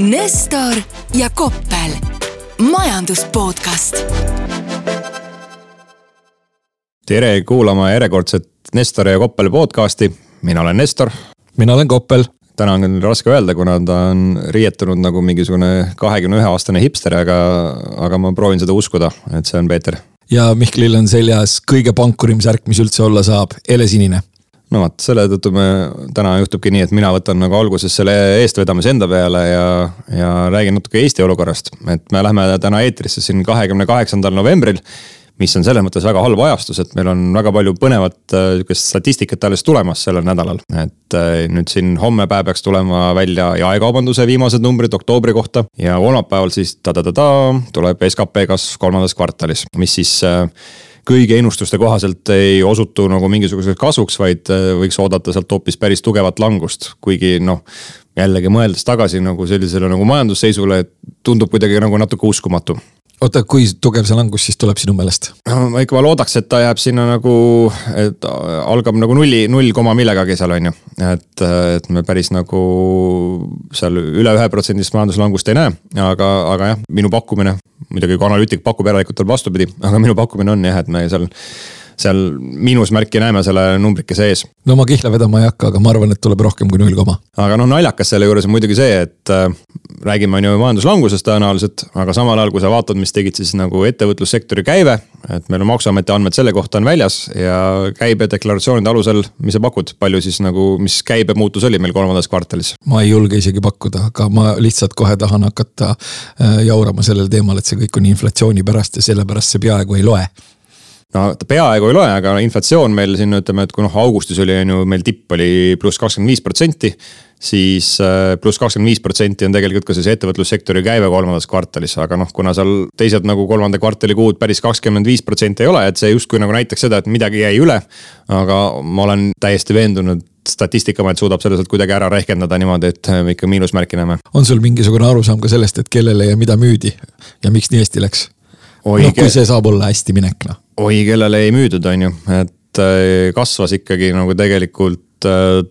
Nestor ja Koppel, majandus podcast. tere kuulama järjekordset Nestor ja Koppel podcasti. mina olen Nestor. mina olen Koppel. täna on küll raske öelda, kuna ta on riietunud nagu mingisugune kahekümne ühe aastane hipster, aga, aga ma proovin seda uskuda, et see on Peeter. ja Mihklil on seljas kõige pankurim särk, mis üldse olla saab, helesinine no vot, selle tõttu me täna juhtubki nii, et mina võtan nagu alguses selle eestvedamise enda peale ja, ja räägin natuke Eesti olukorrast. et me läheme täna eetrisse siin kahekümne kaheksandal novembril mis on selles mõttes väga halb ajastus, et meil on väga palju põnevat äh, sihukest statistikat alles tulemas sellel nädalal. et äh, nüüd siin homme päev peaks tulema välja jaekaubanduse viimased numbrid oktoobri kohta ja kolmapäeval siis ta-ta-ta-ta tuleb skp kasv kolmandas kvartalis, mis siis äh, kõigi ennustuste kohaselt ei osutu nagu mingisuguseks kasvuks, vaid äh, võiks oodata sealt hoopis päris tugevat langust, kuigi noh. jällegi mõeldes tagasi nagu sellisele nagu majandusseisule, tundub kuidagi nagu natuke uskumatu oota, kui tugev see langus siis tuleb sinu meelest? ma ikka loodaks, et ta jääb sinna nagu, et algab nagu nulli, null koma millegagi seal on ju. et, et me päris nagu seal üle ühe protsendist majanduslangust ei näe, aga, aga jah, minu pakkumine. muidugi kui analüütik pakub, järelikult tuleb vastupidi, aga minu pakkumine on jah, et me seal seal miinusmärki näeme selle numbrikese ees. no ma kihla vedama ei hakka, aga ma arvan, et tuleb rohkem kui null koma. aga noh, naljakas selle juures on muidugi see, et äh, räägime on ju majanduslangusest tõenäoliselt, aga samal ajal, kui sa vaatad, mis tegid siis nagu ettevõtlussektori käive. et meil on maksuameti andmed selle kohta on väljas ja käibedeklaratsioonide alusel, mis sa pakud, palju siis nagu, mis käibemuutus oli meil kolmandas kvartalis? ma ei julge isegi pakkuda, aga ma lihtsalt kohe tahan hakata äh, jaurama sellel teemal, et see kõik on inflatsiooni pärast ja sellepärast see peaaegu ei loe no ta peaaegu ei loe, aga inflatsioon meil siin ütleme, et kui noh, augustis oli on ju meil tipp oli pluss kakskümmend viis protsenti. siis äh, pluss kakskümmend viis protsenti on tegelikult ka siis ettevõtlussektori käive kolmandas kvartalis, aga noh, kuna seal teised nagu kolmanda kvartali kuud päris kakskümmend viis protsenti ei ole, et see justkui nagu näitaks seda, et midagi jäi üle. aga ma olen täiesti veendunud, statistikaamet suudab selle sealt kuidagi ära rehkendada niimoodi, et me ikka miinusmärki näeme. on sul mingisugune arusaam ka sellest, et kellele ja mida müüdi ja miks nii hästi läks? Noh, kui see saab olla hästi minek noh. oi, kellele ei müüdud, on ju, et äh, kasvas ikkagi nagu tegelikult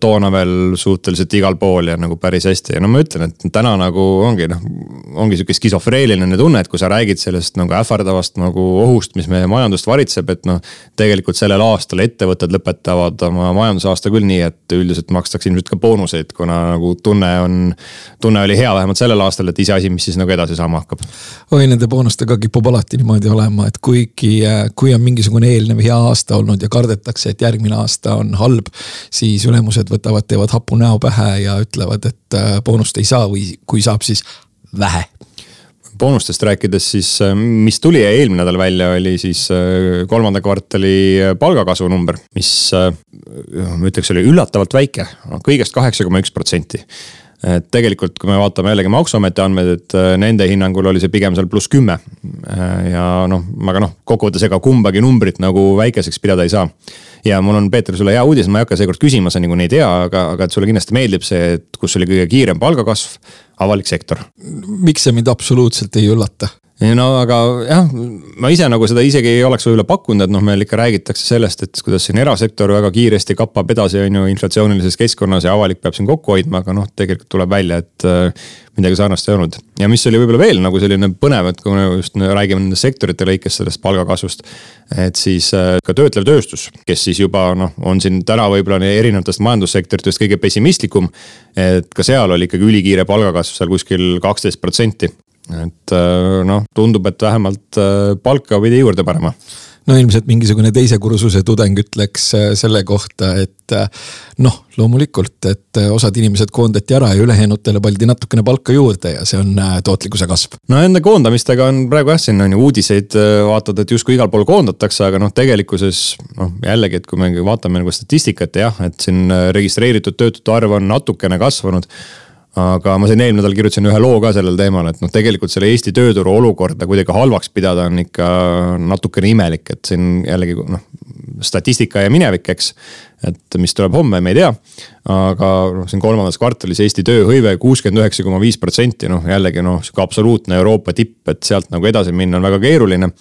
toona veel suhteliselt igal pool ja nagu päris hästi ja no ma ütlen, et täna nagu ongi noh. ongi sihuke skisofreeniline tunne, et kui sa räägid sellest nagu ähvardavast nagu ohust, mis meie majandust varitseb, et noh. tegelikult sellel aastal ettevõtted lõpetavad oma majandusaasta küll nii, et üldiselt makstakse ilmselt ka boonuseid, kuna nagu tunne on. tunne oli hea vähemalt sellel aastal, et iseasi, mis siis nagu edasi saama hakkab. oi, nende boonustega kipub alati niimoodi olema, et kuigi, kui on mingisugune eelnev hea aasta olnud ja kardetakse, et järgmine aasta on halb, siis siis ülemused võtavad, teevad hapu näo pähe ja ütlevad, et äh, boonust ei saa või kui saab, siis vähe. Boonustest rääkides, siis äh, mis tuli eelmine nädal välja, oli siis äh, kolmanda kvartali palgakasvu number, mis ma ütleks, oli üllatavalt väike, kõigest kaheksa koma üks protsenti. Et tegelikult, kui me vaatame jällegi maksuameti andmeid, et nende hinnangul oli see pigem seal pluss kümme. ja noh, aga noh, kokkuvõttes ega kumbagi numbrit nagu väikeseks pidada ei saa ja mul on, Peeter, sulle hea uudis, ma ei hakka seekord küsima, sa niikuinii ei tea, aga, aga et sulle kindlasti meeldib see, et kus oli kõige kiirem palgakasv, avalik sektor. miks see mind absoluutselt ei üllata? no aga jah, ma ise nagu seda isegi ei oleks võib-olla pakkunud, et noh, meil ikka räägitakse sellest, et kuidas siin erasektor väga kiiresti kappab edasi, on ju, inflatsioonilises keskkonnas ja avalik peab siin kokku hoidma, aga noh, tegelikult tuleb välja, et äh, midagi sarnast ei olnud. ja mis oli võib-olla veel nagu selline põnev, et kui me just räägime nende sektorite lõikes sellest palgakasvust. et siis äh, ka töötlev tööstus, kes siis juba noh, on siin täna võib-olla erinevatest majandussektoritest kõige pessimistlikum. et ka seal oli ikkagi ülikiire palgakasv seal kuskil kaksteist protsenti. et äh, noh, tundub, et vähemalt äh, palka pidi juurde panema. No ilmselt mingisugune teise kursuse tudeng ütleks äh, selle kohta, et noh, loomulikult, et osad inimesed koondati ära ja ülejäänutele pandi natukene palka juurde ja see on tootlikkuse kasv. no nende koondamistega on praegu jah, siin on ju uudiseid vaatad, et justkui igal pool koondatakse, aga noh, tegelikkuses noh, jällegi, et kui me vaatame nagu statistikat jah, et siin registreeritud töötute arv on natukene kasvanud aga ma siin eelmine nädal kirjutasin ühe loo ka sellel teemal, et noh, tegelikult selle Eesti tööturu olukorda kuidagi halvaks pidada on ikka natukene imelik, et siin jällegi noh, statistika ja minevik, eks. et mis tuleb homme, me ei tea. aga noh, siin kolmandas kvartalis Eesti tööhõive kuuskümmend üheksa koma viis protsenti, noh jällegi noh, sihuke absoluutne Euroopa tipp, et sealt nagu edasi minna on väga keeruline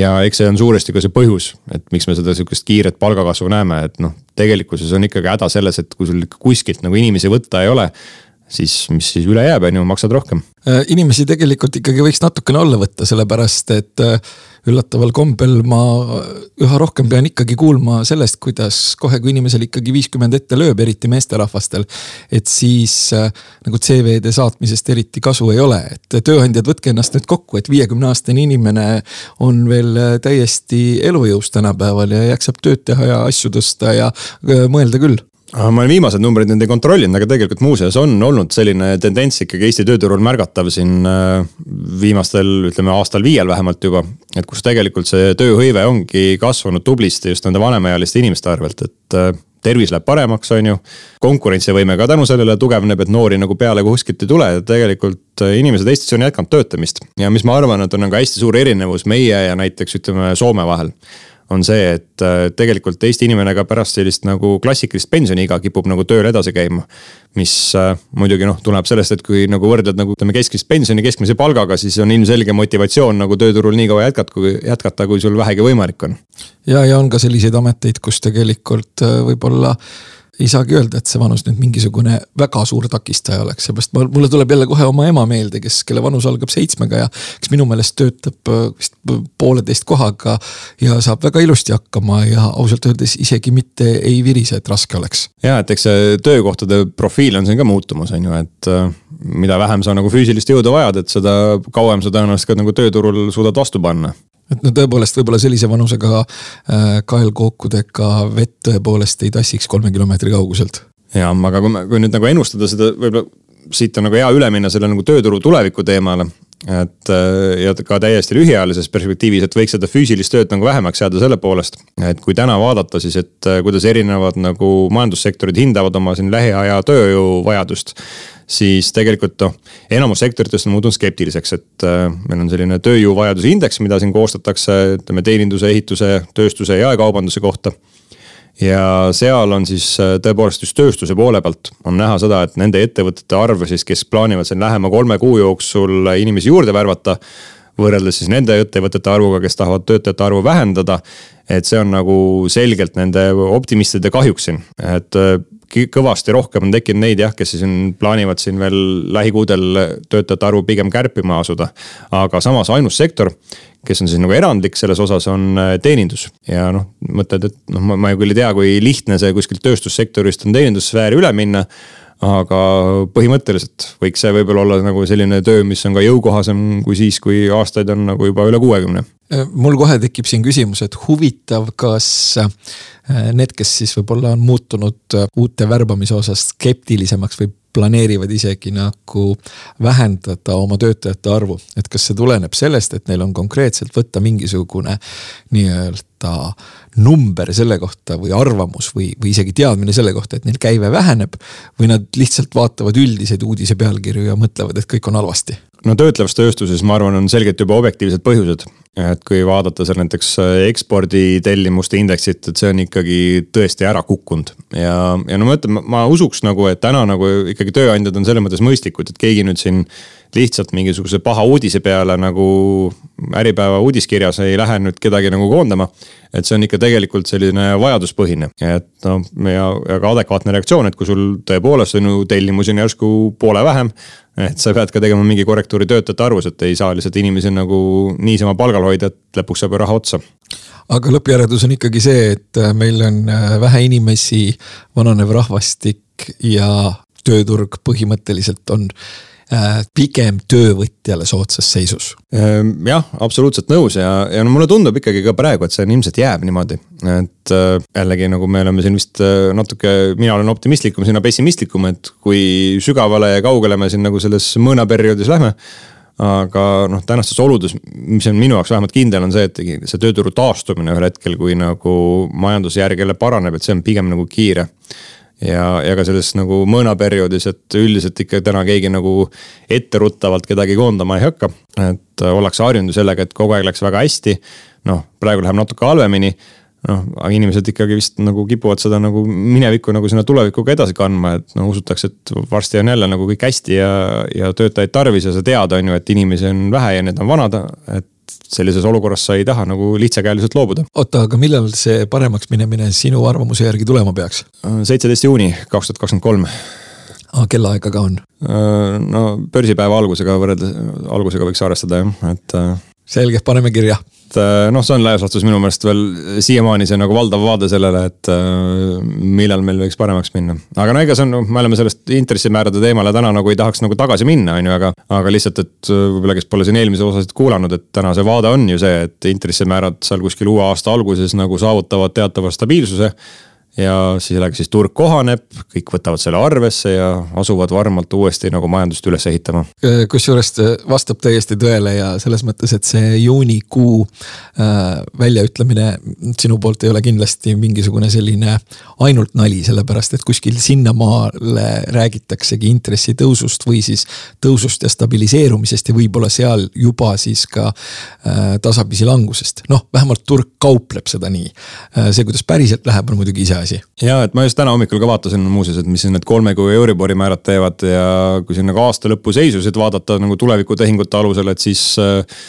ja eks see on suuresti ka see põhjus, et miks me seda sihukest kiiret palgakasvu näeme, et noh, tegelikkuses on ikkagi häda selles, et kui sul ikka kuskilt nagu inimesi võtta ei ole siis mis siis üle jääb, on ju, maksad rohkem. Äh, inimesi tegelikult ikkagi võiks natukene alla võtta, sellepärast et äh, üllataval kombel ma üha rohkem pean ikkagi kuulma sellest, kuidas kohe, kui inimesel ikkagi viiskümmend ette lööb, eriti meesterahvastel. et siis äh, nagu CV-de saatmisest eriti kasu ei ole, et tööandjad, võtke ennast nüüd kokku, et viiekümne aastane inimene on veel täiesti elujõus tänapäeval ja jaksab tööd teha ja asju tõsta ja mõelda küll ma olen viimased numbrid nüüd ei kontrollinud, aga tegelikult muuseas on olnud selline tendents ikkagi Eesti tööturul märgatav siin äh, viimastel, ütleme aastal viiel vähemalt juba. et kus tegelikult see tööhõive ongi kasvanud tublisti just nende vanemaealiste inimeste arvelt, et äh, tervis läheb paremaks, on ju. konkurentsivõime ka tänu sellele tugevneb, et noori nagu peale kuskilt ei tule tegelikult äh, inimesed Eestis on jätkanud töötamist. ja mis ma arvan, et on nagu hästi suur erinevus meie ja näiteks ütleme Soome vahel on see, et äh, tegelikult Eesti inimene ka pärast sellist nagu klassikalist pensioniiga kipub nagu tööl edasi käima. mis äh, muidugi noh, tuleb sellest, et kui nagu võrdled nagu ütleme keskmist pensioni keskmise palgaga, siis on ilmselge motivatsioon nagu tööturul nii kaua jätkata, kui jätkata, kui sul vähegi võimalik on. ja, ja on ka selliseid ameteid, kus tegelikult äh, võib-olla ei saagi öelda, et see vanus nüüd mingisugune väga suur takistaja oleks, seepärast mulle tuleb jälle kohe oma ema meelde, kes, kelle vanus algab seitsmega ja kes minu meelest töötab äh, vist pooleteist kohaga. ja saab väga ilusti hakkama ja ausalt öeldes isegi mitte ei virise, et raske oleks. ja, et eks see töökohtade profiil on siin ka muutumas, on ju, et äh, mida vähem sa nagu füüsilist jõudu vajad, et seda kauem sa tõenäoliselt ka nagu tööturul suudad vastu panna et no tõepoolest, võib-olla sellise vanusega äh, kaelkookudega vett tõepoolest ei tassiks kolme kilomeetri kauguselt. ja, aga kui me, kui nüüd nagu ennustada seda, võib-olla siit on nagu hea üle minna selle nagu tööturu tuleviku teemale. Et äh, ja ka täiesti lühiajalises perspektiivis, et võiks seda füüsilist tööd nagu vähemaks jääda selle poolest. et kui täna vaadata siis, et äh, kuidas erinevad nagu majandussektorid hindavad oma siin lähiaja tööjõuvajadust siis tegelikult noh, enamus sektoritest on muutunud skeptiliseks, et äh, meil on selline tööjõuvajaduse indeks, mida siin koostatakse, ütleme teeninduse, ehituse, tööstuse, jaekaubanduse kohta. Ja seal on siis äh, tõepoolest just tööstuse poole pealt on näha seda, et nende ettevõtete arv siis, kes plaanivad siin lähema kolme kuu jooksul inimesi juurde värvata võrreldes siis nende ettevõtete arvuga, kes tahavad töötajate arvu vähendada. et see on nagu selgelt nende optimistide kahjuks siin, et äh, kõvasti rohkem on tekkinud neid jah, kes siis on, plaanivad siin veel lähikuudel töötajate arvu pigem kärpima asuda. aga samas ainus sektor, kes on siis nagu erandlik selles osas, on äh, teenindus. ja noh, mõtled, et noh, ma, ma küll ei tea, kui lihtne see kuskilt tööstussektorist on teenindussfääri üle minna aga põhimõtteliselt võiks see võib-olla olla nagu selline töö, mis on ka jõukohasem kui siis, kui aastaid on nagu juba üle kuuekümne. mul kohe tekib siin küsimus, et huvitav, kas äh, need, kes siis võib-olla on muutunud äh, uute värbamise osas skeptilisemaks või planeerivad isegi nagu vähendada oma töötajate arvu. et kas see tuleneb sellest, et neil on konkreetselt võtta mingisugune nii-öelda number selle kohta või arvamus või, või isegi teadmine selle kohta, et neil käive väheneb. või nad lihtsalt vaatavad üldiseid uudise pealkirju ja mõtlevad, et kõik on halvasti no töötlevas tööstuses, ma arvan, on selgelt juba objektiivsed põhjused. et kui vaadata seal näiteks äh, eksporditellimuste indeksit, et see on ikkagi tõesti ära kukkunud. ja, ja no ma ütlen, ma usuks nagu, et täna nagu ikkagi tööandjad on selles mõttes mõistlikud, et keegi nüüd siin lihtsalt mingisuguse paha uudise peale nagu Äripäeva uudiskirjas ei lähe nüüd kedagi nagu koondama. et see on ikka tegelikult selline vajaduspõhine, et noh, ja, ja ka adekvaatne reaktsioon, et kui sul tõepoolest on ju tellimusi on järsku poole vähem et sa pead ka tegema mingi korrektuuri töötajate arvus, et ei saa lihtsalt inimesi nagu niisama palgal hoida, et lõpuks saab ju raha otsa aga lõppjäreldus on ikkagi see, et äh, meil on äh, vähe inimesi, vananev rahvastik ja tööturg põhimõtteliselt on pigem töövõtjale soodsas seisus. Ehm, jah, absoluutselt nõus ja, ja no mulle tundub ikkagi ka praegu, et see ilmselt jääb niimoodi. et äh, jällegi nagu me oleme siin vist äh, natuke, mina olen optimistlikum, sina pessimistlikum, et kui sügavale ja kaugele me siin nagu selles mõõnaperioodis lähme aga noh, tänastes oludes, mis on minu jaoks vähemalt kindel, on see, et see tööturu taastumine ühel hetkel, kui nagu majandusjärg jälle paraneb, et see on pigem nagu kiire ja, ja ka selles nagu mõõnaperioodis, et üldiselt ikka täna keegi nagu etteruttavalt kedagi koondama ei hakka. et ollakse harjunud ju sellega, et kogu aeg läks väga hästi. noh, praegu läheb natuke halvemini. noh, aga inimesed ikkagi vist nagu kipuvad seda nagu minevikku nagu sinna tulevikku ka edasi kandma, et no usutakse, et varsti on jälle nagu kõik hästi ja, ja töötajaid tarvis ja sa tead, on ju, et inimesi on vähe ja need on vanad, et sellises olukorras sa ei taha nagu lihtsakäeliselt loobuda. oota, aga millal see paremaks minemine sinu arvamuse järgi tulema peaks? seitseteist juuni kaks tuhat kakskümmend kolm aga kellaaega ka on? no börsipäeva algusega võrreldes, algusega võiks arvestada jah, et. Selge, paneme kirja et äh, noh, see on laias laastus minu meelest veel siiamaani see nagu valdav vaade sellele, et äh, millal meil võiks paremaks minna. aga no ega see on, me oleme sellest intressimäärade teemale täna nagu ei tahaks nagu tagasi minna, on ju, aga, aga lihtsalt, et äh, võib-olla, kes pole siin eelmise osasid kuulanud, et täna see vaade on ju see, et intressimäärad seal kuskil uue aasta alguses nagu saavutavad teatava stabiilsuse ja sellega siis turg kohaneb, kõik võtavad selle arvesse ja asuvad varmalt uuesti nagu majandust üles ehitama. kusjuures vastab täiesti tõele ja selles mõttes, et see juunikuu äh, väljaütlemine sinu poolt ei ole kindlasti mingisugune selline ainult nali, sellepärast et kuskil sinnamaale räägitaksegi intressitõusust või siis tõusust ja stabiliseerumisest ja võib-olla seal juba siis ka äh, tasapisi langusest. noh, vähemalt turg kaupleb seda nii äh,. see, kuidas päriselt läheb, on muidugi iseasi asi. ja, et ma just täna hommikul ka vaatasin muuseas, et mis need kolme kuu Euribori määrad teevad ja kui siin nagu aasta lõpu seisusid vaadata nagu tulevikutehingute alusel, et siis äh,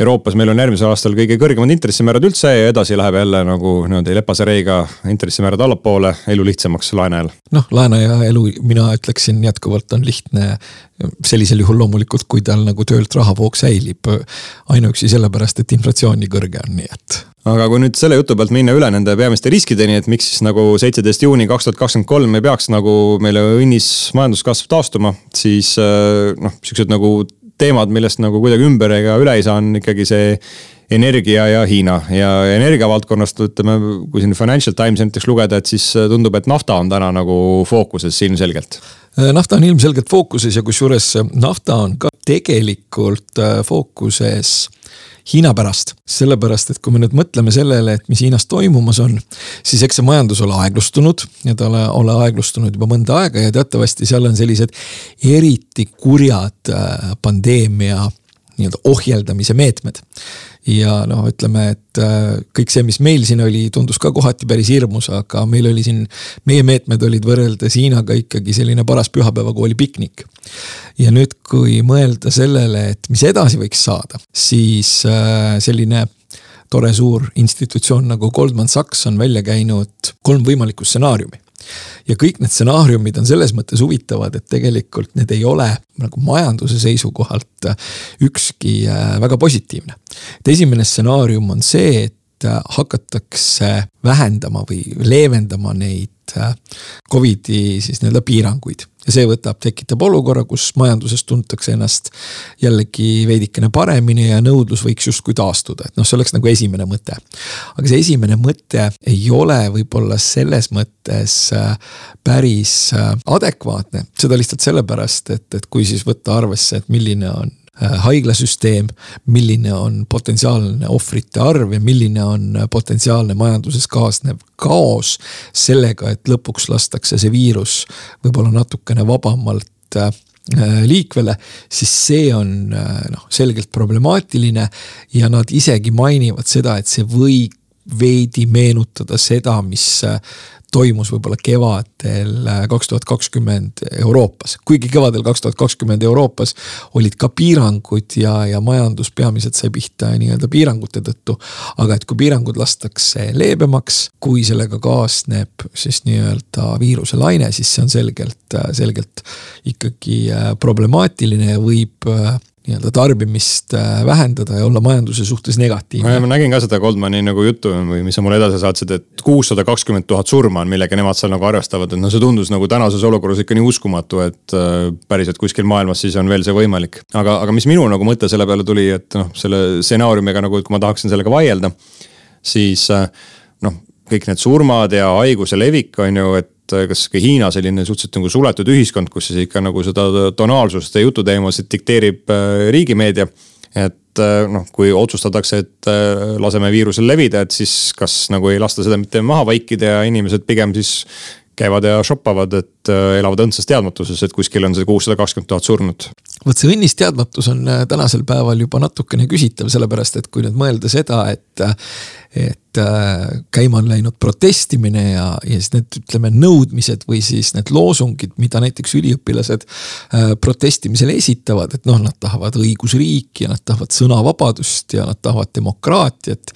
Euroopas meil on järgmisel aastal kõige kõrgemad intressimäärad üldse ja edasi läheb jälle nagu niimoodi lepase reiga intressimäärad allapoole, elu lihtsamaks laenajal. noh, laenaja elu, mina ütleksin jätkuvalt on lihtne sellisel juhul loomulikult, kui tal nagu töölt rahavoog säilib. ainuüksi sellepärast, et inflatsioon nii kõrge on, nii et aga kui nüüd selle jutu pealt minna üle nende peamiste riskideni, et miks siis nagu seitseteist juuni kaks tuhat kakskümmend kolm ei peaks nagu meile õnnis majanduskasv taastuma, siis noh, siuksed nagu teemad, millest nagu kuidagi ümber ega üle ei saa, on ikkagi see energia ja Hiina ja energia valdkonnast ütleme, kui siin Financial Timesi näiteks lugeda, et siis tundub, et nafta on täna nagu fookuses ilmselgelt. nafta on ilmselgelt fookuses ja kusjuures nafta on ka tegelikult äh, fookuses Hiina pärast. sellepärast, et kui me nüüd mõtleme sellele, et mis Hiinas toimumas on, siis eks see majandus ole aeglustunud ja ta ole, ole aeglustunud juba mõnda aega ja teatavasti seal on sellised eriti kurjad äh, pandeemia nii-öelda ohjeldamise meetmed ja noh, ütleme, et äh, kõik see, mis meil siin oli, tundus ka kohati päris hirmus, aga meil oli siin, meie meetmed olid võrreldes Hiinaga ikkagi selline paras pühapäevakooli piknik. ja nüüd, kui mõelda sellele, et mis edasi võiks saada, siis äh, selline tore suur institutsioon nagu Goldman Sachs on välja käinud kolm võimalikku stsenaariumi ja kõik need stsenaariumid on selles mõttes huvitavad, et tegelikult need ei ole nagu majanduse seisukohalt ükski äh, väga positiivne. et esimene stsenaarium on see, et äh, hakatakse vähendama või leevendama neid äh, Covidi siis nii-öelda piiranguid ja see võtab, tekitab olukorra, kus majanduses tuntakse ennast jällegi veidikene paremini ja nõudlus võiks justkui taastuda, et noh, see oleks nagu esimene mõte. aga see esimene mõte ei ole võib-olla selles mõttes äh, päris äh, adekvaatne, seda lihtsalt sellepärast, et, et kui siis võtta arvesse, et milline on haiglasüsteem, milline on potentsiaalne ohvrite arv ja milline on potentsiaalne majanduses kaasnev kaos. sellega, et lõpuks lastakse see viirus võib-olla natukene vabamalt äh, liikvele, siis see on äh, noh, selgelt problemaatiline ja nad isegi mainivad seda, et see võib veidi meenutada seda, mis toimus võib-olla kevadel äh, kaks tuhat kakskümmend Euroopas. kuigi kevadel kaks tuhat kakskümmend Euroopas olid ka piirangud ja, ja majandus peamiselt sai pihta nii-öelda piirangute tõttu. aga et kui piirangud lastakse leebemaks, kui sellega kaasneb siis nii-öelda viiruselaine, siis see on selgelt, selgelt ikkagi äh, problemaatiline ja võib äh, nii-öelda tarbimist äh, vähendada ja olla majanduse suhtes negatiivne. ma nägin ka seda Goldmani nagu juttu või mis sa mulle edasi saatsid, et kuussada kakskümmend tuhat surma on, millega nemad seal nagu arvestavad, et no see tundus nagu tänases olukorras ikka nii uskumatu, et äh, päriselt kuskil maailmas siis on veel see võimalik. aga, aga mis minu nagu mõte selle peale tuli, et noh, selle stsenaariumiga nagu, et kui ma tahaksin sellega vaielda, siis äh, noh, kõik need surmad ja haiguse levik on ju, et et kas ka Hiina selline suhteliselt nagu suletud ühiskond, kus siis ikka nagu seda tonaalsust ja jututeemasid dikteerib äh, riigimeedia. et äh, noh, kui otsustatakse, et äh, laseme viirusel levida, et siis kas nagu ei lasta seda mitte maha vaikida ja inimesed pigem siis käivad ja shoppavad, et elavad õndsas teadmatuses, et kuskil on see kuussada kakskümmend tuhat surnut. vot see õnnis teadmatus on tänasel päeval juba natukene küsitav, sellepärast et kui nüüd mõelda seda, et et äh, käima on läinud protestimine ja, ja siis need ütleme nõudmised või siis need loosungid, mida näiteks üliõpilased äh, protestimisel esitavad, et noh, nad tahavad õigusriiki ja nad tahavad sõnavabadust ja nad tahavad demokraatiat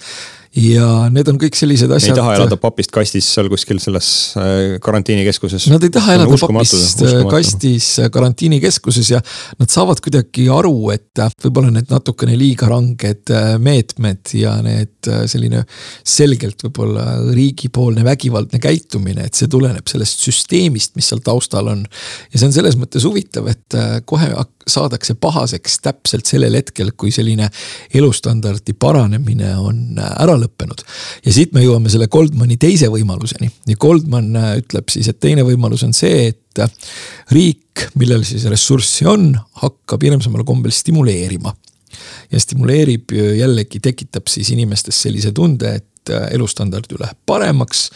ja need on kõik sellised asjad. ei taha elada papist kastis seal kuskil selles äh, karantiinikeskuses. Nad ei taha elada papist äh, kastis äh, karantiinikeskuses ja nad saavad kuidagi aru, et võib-olla need natukene liiga ranged meetmed ja need selline selgelt võib-olla riigipoolne vägivaldne käitumine, et see tuleneb sellest süsteemist, mis seal taustal on. ja see on selles mõttes huvitav, et kohe saadakse pahaseks täpselt sellel hetkel, kui selline elustandardi paranemine on ära lõppenud. ja siit me jõuame selle Goldmani teise võimaluseni ja Goldman äh, ütleb siis, et teine võimalus on see, et äh, riik, millel siis ressurssi on, hakkab hirmsamal kombel stimuleerima. ja stimuleerib jällegi, tekitab siis inimestes sellise tunde, et äh, elustandard ju läheb paremaks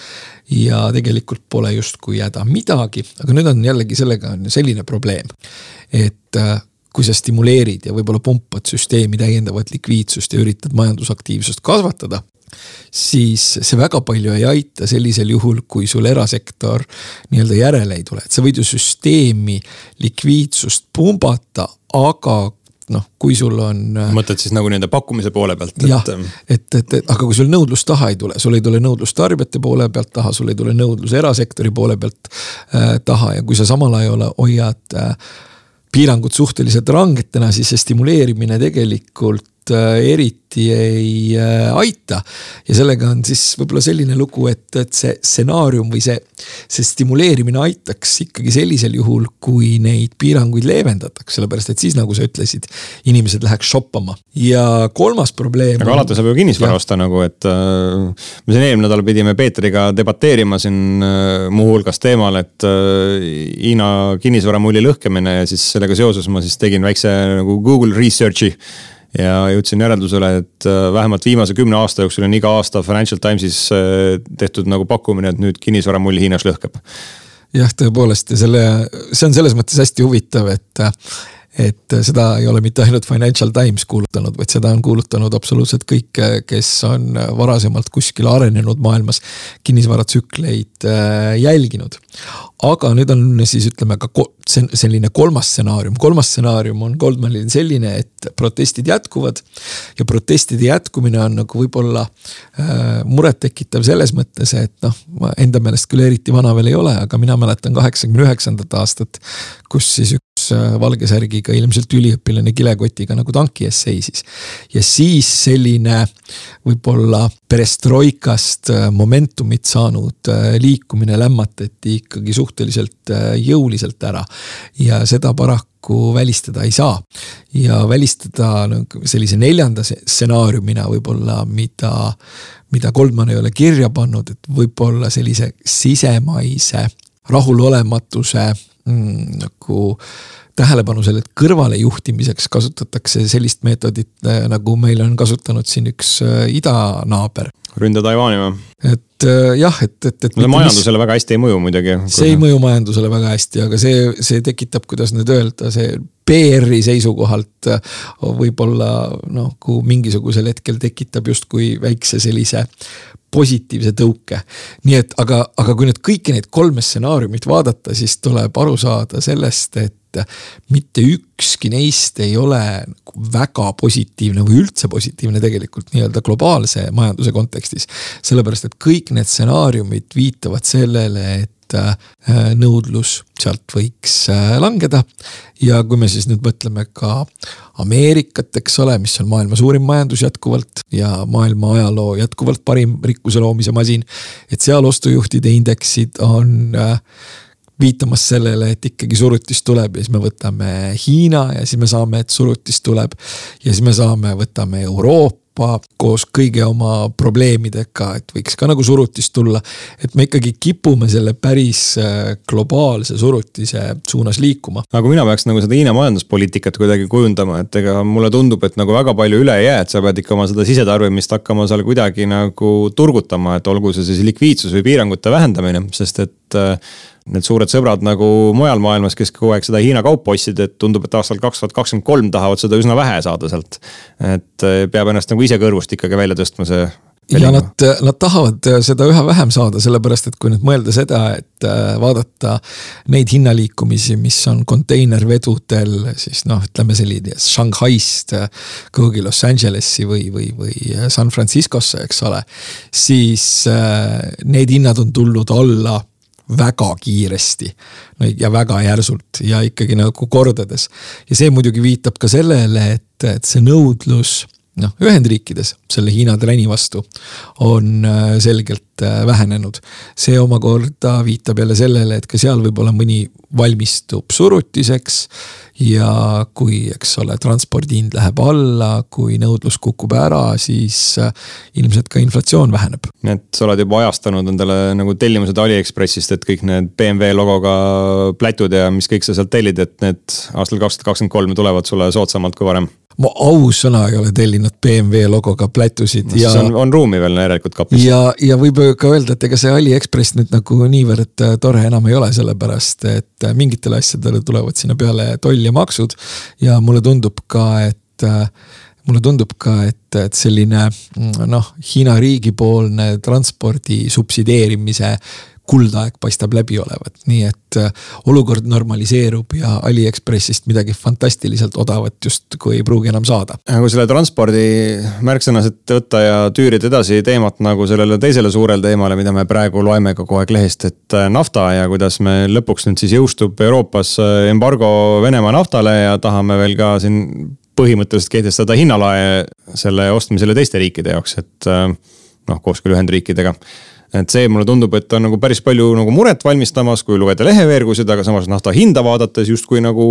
ja tegelikult pole justkui häda midagi, aga nüüd on jällegi sellega on selline probleem, et kui sa stimuleerid ja võib-olla pumpad süsteemi täiendavat likviidsust ja üritad majandusaktiivsust kasvatada, siis see väga palju ei aita sellisel juhul, kui sul erasektor nii-öelda järele ei tule, et sa võid ju süsteemi likviidsust pumbata, aga noh, kui sul on. Äh, mõtled siis nagu nii-öelda pakkumise poole pealt? jah, ähm, et, et, et aga kui sul nõudlus taha ei tule, sul ei tule nõudlus tarbijate poole pealt taha, sul ei tule nõudlus erasektori poole pealt äh, taha ja kui sa samal ajal hoiad äh, piirangud suhteliselt rangetena, siis see stimuleerimine tegelikult eriti ei äh, aita. ja sellega on siis võib-olla selline lugu, et, et see stsenaarium või see, see stimuleerimine aitaks ikkagi sellisel juhul, kui neid piiranguid leevendatakse, sellepärast et siis, nagu sa ütlesid, inimesed läheks shoppama. ja kolmas probleem. aga alati saab ju kinnisvara osta nagu, et äh, me siin eelmine nädal pidime Peetriga debateerima siin äh, muuhulgas teemal, et äh, Hiina kinnisvaramulli lõhkemine ja siis sellega seoses ma siis tegin väikse nagu Google research'i ja jõudsin järeldusele, et äh, vähemalt viimase kümne aasta jooksul on iga aasta Financial Timesis äh, tehtud nagu pakkumine, et nüüd kinnisvaramull Hiinas lõhkeb. jah, tõepoolest ja selle, see on selles mõttes hästi huvitav, et et seda ei ole mitte ainult Financial Times kuulutanud, vaid seda on kuulutanud absoluutselt kõik, kes on varasemalt kuskil arenenud maailmas kinnisvaratsükleid äh, jälginud. aga nüüd on siis ütleme ka selline kolmas stsenaarium, kolmas stsenaarium on Goldmanil selline, et protestid jätkuvad. ja protestide jätkumine on nagu võib-olla äh, murettekitav selles mõttes, et noh, ma enda meelest küll eriti vana veel ei ole, aga mina mäletan kaheksakümne üheksandat aastat, kus siis äh, valge särgiga ilmselt üliõpilane kilekotiga nagu tanki ees seisis. ja siis selline võib-olla perestroikast äh, momentumit saanud äh, liikumine lämmatati ikkagi suhteliselt äh, jõuliselt ära. ja seda paraku välistada ei saa. ja välistada nagu sellise neljanda stsenaariumina võib-olla, mida, mida Goldman ei ole kirja pannud, et võib-olla sellise sisemaise rahulolematuse nagu tähelepanu selle kõrvalejuhtimiseks kasutatakse sellist meetodit, äh, nagu meil on kasutanud siin üks äh, idanaaber. ründa Taiwan'i või? et äh, jah, et, et, et. no majandusele mis... väga hästi ei mõju muidugi. see ei mõju majandusele väga hästi, aga see, see tekitab, kuidas nüüd öelda, see PR-i seisukohalt võib-olla noh, kui mingisugusel hetkel tekitab justkui väikse sellise positiivse tõuke. nii et aga, aga kui nüüd kõiki neid kolme stsenaariumit vaadata, siis tuleb aru saada sellest, et mitte ükski neist ei ole nagu väga positiivne või üldse positiivne tegelikult nii-öelda globaalse majanduse kontekstis. sellepärast, et kõik need stsenaariumid viitavad sellele, et Äh, nõudlus sealt võiks äh, langeda. ja kui me siis nüüd mõtleme ka Ameerikat, eks ole, mis on maailma suurim majandus jätkuvalt ja maailma ajaloo jätkuvalt parim rikkuse loomise masin. et seal ostujuhtide indeksid on äh, viitamas sellele, et ikkagi surutis tuleb ja siis me võtame Hiina ja siis me saame, et surutis tuleb. ja siis me saame, võtame Euroopa koos kõigi oma probleemidega, et võiks ka nagu surutist tulla. et me ikkagi kipume selle päris äh, globaalse surutise suunas liikuma. aga kui mina peaks nagu seda Hiina majanduspoliitikat kuidagi kujundama, et ega mulle tundub, et nagu väga palju üle ei jää, et sa pead ikka oma seda sisetarbimist hakkama seal kuidagi nagu turgutama, et olgu see siis likviidsus või piirangute vähendamine, sest et äh, need suured sõbrad nagu mujal maailmas, kes kogu aeg seda Hiina kaupa ostsid, et tundub, et aastal kaks tuhat kakskümmend kolm tahavad seda üsna vähe saada sealt. et eh, peab ennast nagu ise kõrvust ikkagi välja tõstma see ja nad, nad tahavad seda üha vähem saada, sellepärast et kui nüüd mõelda seda, et vaadata neid hinnaliikumisi, mis on konteinervedudel, siis noh, ütleme selline Shanghai'st kuhugi Los Angelesi või, või, või San Franciscosse, eks ole. siis need hinnad on tulnud alla väga kiiresti ja väga järsult ja ikkagi nagu kordades. ja see muidugi viitab ka sellele, et, et see nõudlus noh, Ühendriikides selle Hiina trenni vastu on äh, selgelt äh, vähenenud. see omakorda viitab jälle sellele, et ka seal võib-olla mõni valmistub surutiseks. ja kui, eks ole, transpordi hind läheb alla, kui nõudlus kukub ära, siis äh, ilmselt ka inflatsioon väheneb. nii et sa oled juba ajastanud endale nagu tellimused Aliekspressist, et kõik need BMW logoga plätud ja mis kõik sa sealt tellid, et need aastal kaks tuhat kakskümmend kolm tulevad sulle soodsamalt kui varem ma ausõna ei ole tellinud BMW logoga plätusid no, ja. on, on ruumi veel järelikult kapis. ja, ja võib ka öelda, et ega see Aliekspress nüüd nagu niivõrd äh, tore enam ei ole, sellepärast et äh, mingitele asjadele tulevad sinna peale toll ja maksud. ja mulle tundub ka, et äh, mulle tundub ka, et, et selline mm, noh, Hiina riigipoolne transpordi subsideerimise kuldaeg paistab läbi olevat, nii et äh, olukord normaliseerub ja Aliekspressist midagi fantastiliselt odavat justkui ei pruugi enam saada. kui selle transpordi märksõnasid võtta ja tüürida edasi teemat nagu sellele teisele suurele teemale, mida me praegu loeme kogu aeg lehest, et äh, nafta ja kuidas me lõpuks nüüd siis jõustub Euroopas äh, embargo Venemaa naftale ja tahame veel ka siin põhimõtteliselt kehtestada hinnalae selle ostmisele teiste riikide jaoks, et noh, koos küll Ühendriikidega et see mulle tundub, et on nagu päris palju nagu muret valmistamas, kui lugeda leheveergusid, aga samas nafta hinda vaadates justkui nagu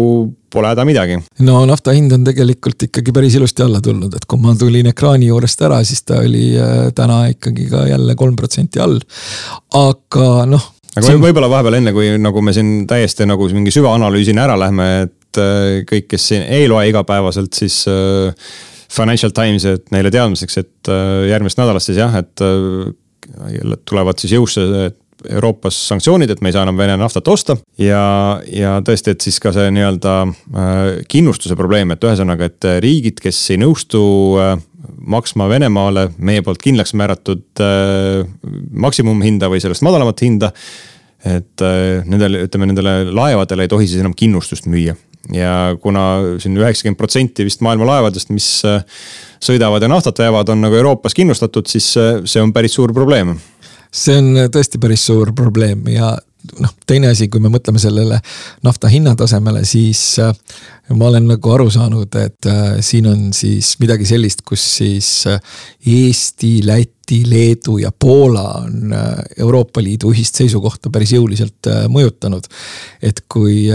pole häda midagi. no nafta hind on tegelikult ikkagi päris ilusti alla tulnud, et kui ma tulin ekraani juurest ära, siis ta oli äh, täna ikkagi ka jälle kolm protsenti all. aga noh. aga on... võib-olla vahepeal enne, kui nagu me siin täiesti nagu mingi süvaanalüüsini ära lähme, et äh, kõik, kes siin ei loe igapäevaselt, siis äh, Financial Times, et neile teadmiseks, et järgmisest nädalast siis jah, et tulevad siis jõusse Euroopas sanktsioonid, et me ei saa enam Vene naftat osta. ja, ja tõesti, et siis ka see nii-öelda äh, kindlustuse probleem, et ühesõnaga, et riigid, kes ei nõustu äh, maksma Venemaale meie poolt kindlaks määratud äh, maksimumhinda või sellest madalamat hinda. et nendele, ütleme nendele laevadele ei tohi siis enam kindlustust müüa ja kuna siin üheksakümmend protsenti vist maailma laevadest, mis sõidavad ja naftat veavad, on nagu Euroopas kindlustatud, siis see on päris suur probleem. see on tõesti päris suur probleem ja noh, teine asi, kui me mõtleme sellele nafta hinnatasemele, siis äh, ma olen nagu aru saanud, et äh, siin on siis midagi sellist, kus siis äh, Eesti, Läti, Leedu ja Poola on Euroopa Liidu ühist seisukohta päris jõuliselt mõjutanud. et kui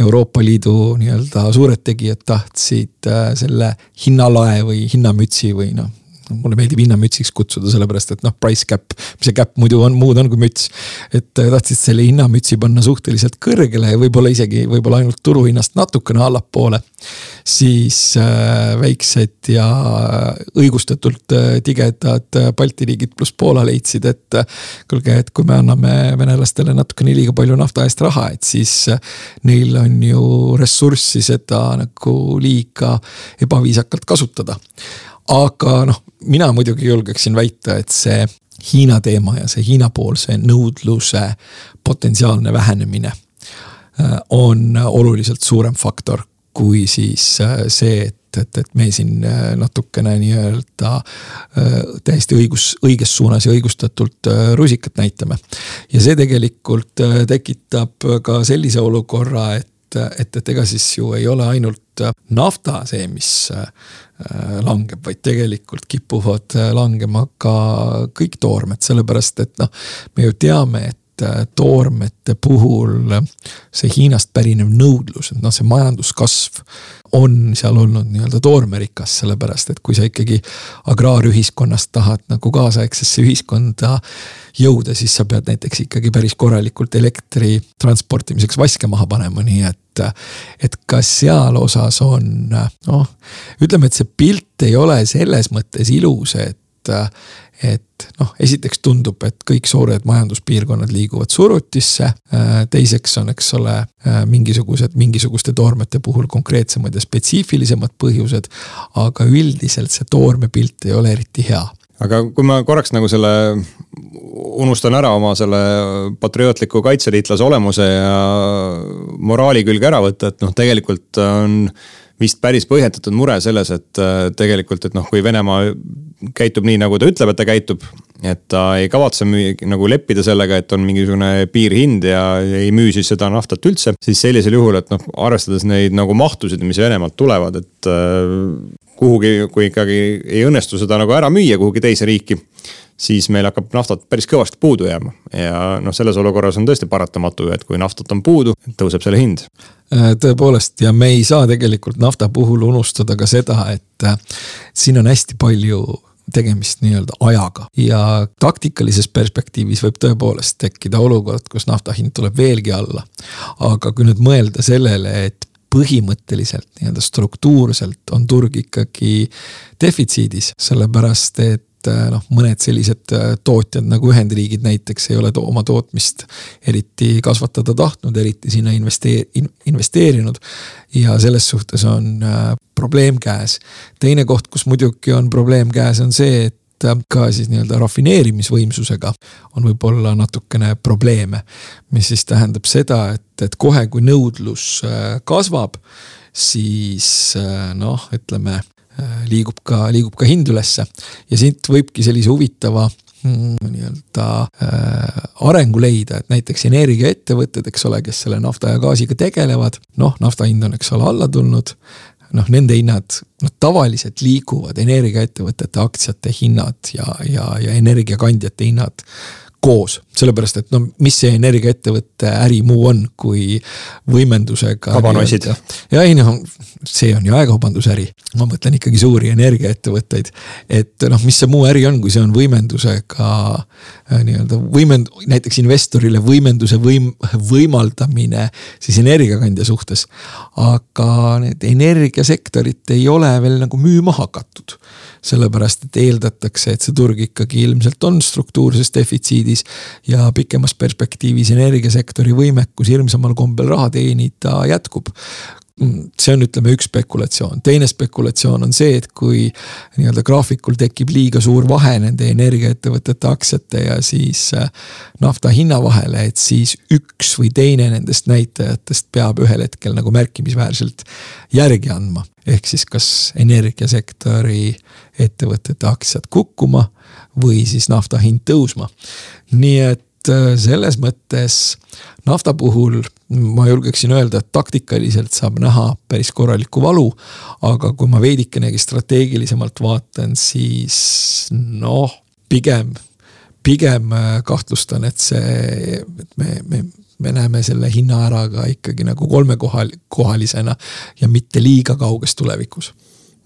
Euroopa Liidu nii-öelda suured tegijad tahtsid selle hinnalae või hinnamütsi või noh mulle meeldib hinnamütsiks kutsuda, sellepärast et noh, price cap, mis see cap muidu on, muud on kui müts. et äh, tahtsid selle hinnamütsi panna suhteliselt kõrgele ja võib-olla isegi, võib-olla ainult turuhinnast natukene allapoole. siis äh, väiksed ja õigustatult äh, tigedad äh, Balti riigid pluss Poola leidsid, et äh, kuulge, et kui me anname venelastele natukene liiga palju nafta eest raha, et siis äh, neil on ju ressurssi seda nagu liiga ebaviisakalt kasutada aga noh, mina muidugi julgeksin väita, et see Hiina teema ja see Hiina-poolse nõudluse potentsiaalne vähenemine äh, on oluliselt suurem faktor kui siis äh, see, et et, et me siin äh, natukene nii-öelda täiesti õigus, õiges suunas ja õigustatult rusikat näitame. ja see tegelikult tekitab ka sellise olukorra, et et, et ega siis ju ei ole ainult nafta see, mis äh, langeb, vaid tegelikult kipuvad äh, langema ka kõik toormed, sellepärast et noh, me ju teame, et äh, toormete puhul see Hiinast pärinev nõudlus, et noh, see majanduskasv on seal olnud nii-öelda toormerikas, sellepärast et kui sa ikkagi agraarühiskonnast tahad nagu kaasaegsesse ühiskonda jõuda, siis sa pead näiteks ikkagi päris korralikult elektri transportimiseks vaske maha panema, nii et et kas seal osas on noh, ütleme, et see pilt ei ole selles mõttes ilus, et et noh, esiteks tundub, et kõik suured majanduspiirkonnad liiguvad surutisse. teiseks on, eks ole, mingisugused, mingisuguste toormete puhul konkreetsemad ja spetsiifilisemad põhjused. aga üldiselt see toormepilt ei ole eriti hea aga kui ma korraks nagu selle unustan ära oma selle patriootliku kaitseliitlase olemuse ja moraali külge ära võtta, et noh, tegelikult on vist päris põhjendatud mure selles, et äh, tegelikult, et noh, kui Venemaa käitub nii, nagu ta ütleb, et ta käitub. Et ta ei kavatse müü, nagu leppida sellega, et on mingisugune piirhind ja ei müü siis seda naftat üldse. siis sellisel juhul, et noh, arvestades neid nagu mahtusid, mis Venemaalt tulevad, et äh, kuhugi, kui ikkagi ei õnnestu seda nagu ära müüa kuhugi teise riiki siis meil hakkab naftat päris kõvasti puudu jääma. ja noh, selles olukorras on tõesti paratamatu, et kui naftat on puudu, tõuseb selle hind. Äh, tõepoolest ja me ei saa tegelikult nafta puhul unustada ka seda, et äh, siin on hästi palju tegemist nii-öelda ajaga ja taktikalises perspektiivis võib tõepoolest tekkida olukord, kus nafta hind tuleb veelgi alla. aga kui nüüd mõelda sellele, et põhimõtteliselt nii-öelda struktuurselt on turg ikkagi defitsiidis, sellepärast et et äh, noh, mõned sellised äh, tootjad nagu Ühendriigid näiteks ei ole to oma tootmist eriti kasvatada tahtnud, eriti sinna investeer-, investeerinud. ja selles suhtes on äh, probleem käes. teine koht, kus muidugi on probleem käes, on see, et ka siis nii-öelda rafineerimisvõimsusega on võib-olla natukene probleeme. mis siis tähendab seda, et, et kohe, kui nõudlus kasvab, siis noh, ütleme liigub ka, liigub ka hind ülesse. ja siit võibki sellise huvitava mm, nii-öelda äh, arengu leida, et näiteks energiaettevõtted, eks ole, kes selle nafta ja gaasiga tegelevad, noh, nafta hind on, eks ole, alla tulnud. noh, nende hinnad, noh tavaliselt liiguvad energiaettevõtete aktsiate hinnad ja, ja, ja energiakandjate hinnad koos, sellepärast et no mis see energiaettevõtte äri muu on, kui võimendusega. kabanossid. ja ei noh, see on ju aekaubandusäri, ma mõtlen ikkagi suuri energiaettevõtteid. et noh, mis see muu äri on, kui see on võimendusega nii-öelda võimend-, näiteks investorile võimenduse võim-, võimaldamine siis energiakandja suhtes. aga need energiasektorit ei ole veel nagu müüma hakatud sellepärast et eeldatakse, et see turg ikkagi ilmselt on struktuurses defitsiidis. ja pikemas perspektiivis energiasektori võimekus hirmsamal kombel raha teenida jätkub see on, ütleme üks spekulatsioon, teine spekulatsioon on see, et kui nii-öelda graafikul tekib liiga suur vahe nende energiaettevõtete aktsiate ja siis äh, nafta hinna vahele, et siis üks või teine nendest näitajatest peab ühel hetkel nagu märkimisväärselt järgi andma. ehk siis kas energiasektori ettevõtete aktsiad kukkuma või siis nafta hind tõusma. nii et äh, selles mõttes nafta puhul ma julgeksin öelda, et taktikaliselt saab näha päris korralikku valu. aga kui ma veidikenegi strateegilisemalt vaatan, siis noh, pigem, pigem äh, kahtlustan, et see, et me, me me näeme selle hinna ära ka ikkagi nagu kolmekohal, kohalisena ja mitte liiga kauges tulevikus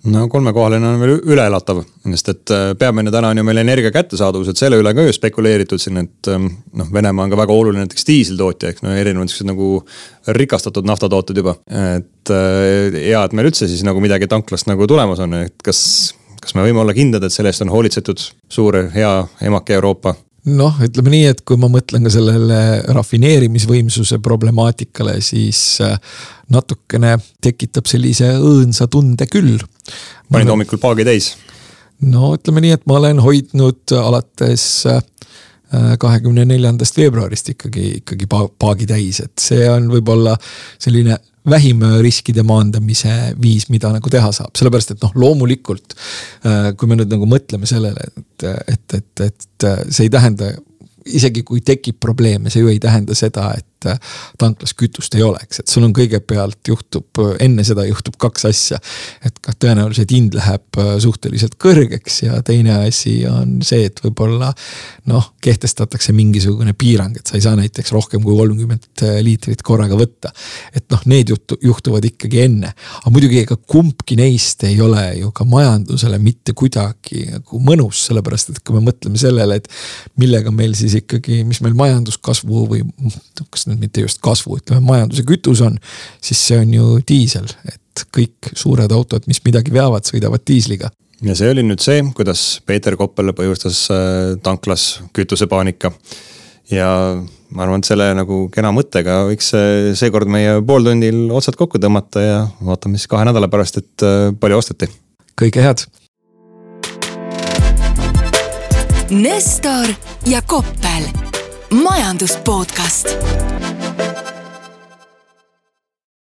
no kolmekohaline on veel üleelatav, sest et äh, peamine täna on ju meil energia kättesaadavus, et selle üle ka ju spekuleeritud siin, et ähm, noh, Venemaa on ka väga oluline näiteks diiseltootja, ehk no erinevad siuksed nagu rikastatud naftatooted juba. et äh, hea, et meil üldse siis nagu midagi tanklast nagu tulemas on, et kas, kas me võime olla kindlad, et selle eest on hoolitsetud suur hea emake Euroopa noh, ütleme nii, et kui ma mõtlen ka sellele rafineerimisvõimsuse problemaatikale, siis äh, natukene tekitab sellise õõnsa tunde küll. Panid hommikul paagi täis? no ütleme nii, et ma olen hoidnud alates äh, kahekümne neljandast veebruarist ikkagi, ikkagi paagi täis, et see on võib-olla selline vähim riskide maandamise viis, mida nagu teha saab, sellepärast et noh, loomulikult. Äh, kui me nüüd nagu mõtleme sellele, et, et, et, et see ei tähenda isegi kui tekib probleeme, see ju ei tähenda seda, et tanklas kütust ei oleks, et sul on kõigepealt juhtub, enne seda juhtub kaks asja. et kah tõenäoliselt hind läheb äh, suhteliselt kõrgeks ja teine asi on see, et võib-olla noh, kehtestatakse mingisugune piirang, et sa ei saa näiteks rohkem kui kolmkümmend äh, liitrit korraga võtta. et noh, need juhtu-, juhtuvad ikkagi enne, aga muidugi ega kumbki neist ei ole ju ka majandusele mitte kuidagi nagu mõnus, sellepärast et kui me mõtleme sellele, et millega meil siis ikkagi, mis meil majanduskasvu või kas nüüd mitte just kasvu, ütleme majanduse kütus on. siis see on ju diisel, et kõik suured autod, mis midagi veavad, sõidavad diisliga. ja see oli nüüd see, kuidas Peeter Koppel põhjustas äh, tanklas kütusepaanika. ja ma arvan, et selle nagu kena mõttega võiks seekord meie pooltundil otsad kokku tõmmata ja vaatame siis kahe nädala pärast, et äh, palju osteti. kõike head Nestor ja Koppel, majandus podcast